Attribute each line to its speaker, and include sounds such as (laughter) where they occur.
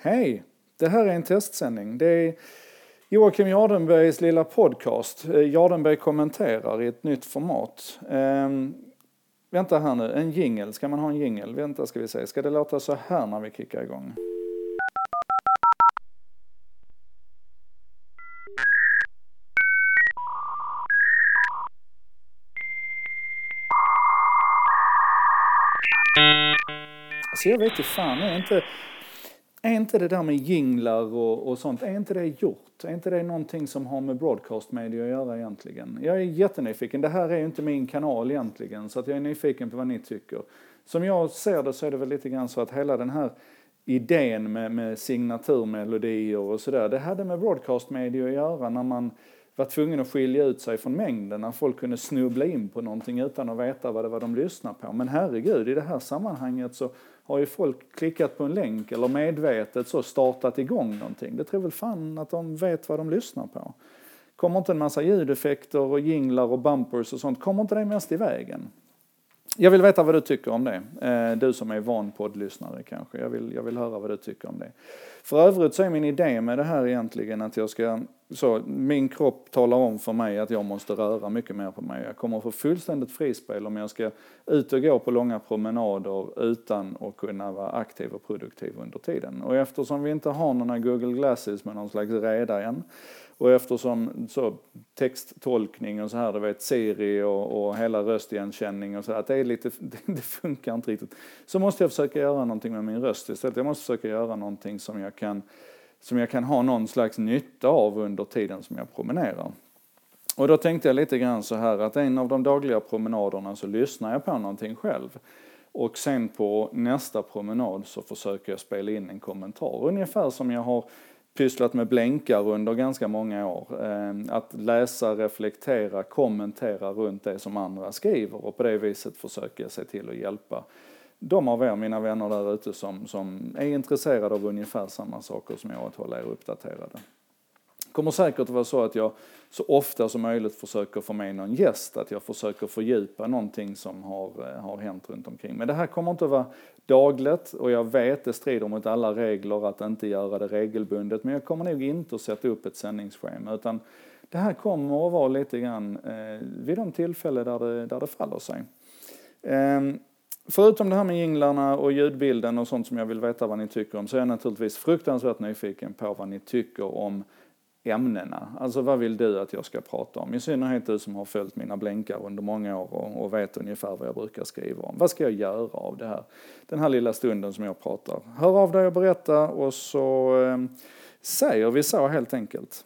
Speaker 1: Hej! Det här är en testsändning. Det är Joakim Jardenbergs lilla podcast. Eh, Jardenberg kommenterar i ett nytt format. Ehm, vänta här nu, en jingel. Ska man ha en jingel? Vänta ska vi se. Ska det låta så här när vi kickar igång? Så jag vet inte fan, är inte, är inte det där med jinglar och, och sånt, är inte det gjort? Är inte det någonting som har med broadcast media att göra egentligen? Jag är jättenyfiken, det här är ju inte min kanal egentligen, så att jag är nyfiken på vad ni tycker. Som jag ser det så är det väl lite grann så att hela den här idén med, med signaturmelodier och sådär, det hade med broadcast media att göra när man var tvungen att skilja ut sig från mängden, när folk kunde snubbla in på någonting utan att veta vad det var de lyssnade på. Men herregud, i det här sammanhanget så har ju folk klickat på en länk eller medvetet så startat igång någonting. Det tror väl fan att de vet vad de lyssnar på. Kommer inte en massa ljudeffekter och jinglar och bumpers och sånt, kommer inte det mest i vägen? Jag vill veta vad du tycker om det. Eh, du som är van poddlyssnare kanske. Jag vill, jag vill höra vad du tycker om det. För övrigt så är min idé med det här egentligen att jag ska, så min kropp talar om för mig att jag måste röra mycket mer på mig. Jag kommer få fullständigt frispel om jag ska ut och gå på långa promenader utan att kunna vara aktiv och produktiv under tiden. Och eftersom vi inte har några Google Glasses med någon slags reda än och eftersom så, texttolkning och så här, du vet Siri och, och hela röstigenkänning och så att det är lite, (laughs) det funkar inte riktigt. Så måste jag försöka göra någonting med min röst istället. Jag måste försöka göra någonting som jag kan, som jag kan ha någon slags nytta av under tiden som jag promenerar. Och då tänkte jag lite grann så här att en av de dagliga promenaderna så lyssnar jag på någonting själv. Och sen på nästa promenad så försöker jag spela in en kommentar. Ungefär som jag har pysslat med blänkar under ganska många år. Eh, att läsa, reflektera, kommentera runt det som andra skriver och på det viset försöker jag se till att hjälpa de av er, mina vänner där ute, som, som är intresserade av ungefär samma saker som jag, att hålla er uppdaterade. Det kommer säkert att vara så att jag så ofta som möjligt försöker få med någon gäst, att jag försöker fördjupa någonting som har, eh, har hänt runt omkring. Men det här kommer inte att vara dagligt och jag vet det strider mot alla regler att inte göra det regelbundet men jag kommer nog inte att sätta upp ett sändningsschema utan det här kommer att vara lite grann eh, vid de tillfällen där det, där det faller sig. Eh, förutom det här med jinglarna och ljudbilden och sånt som jag vill veta vad ni tycker om så är jag naturligtvis fruktansvärt nyfiken på vad ni tycker om ämnena. Alltså vad vill du att jag ska prata om? I synnerhet du som har följt mina blänkar under många år och, och, vet ungefär vad jag brukar skriva om. Vad ska jag göra av det här? Den här lilla stunden som jag pratar. Hör av dig och berätta och så eh, säger vi så helt enkelt.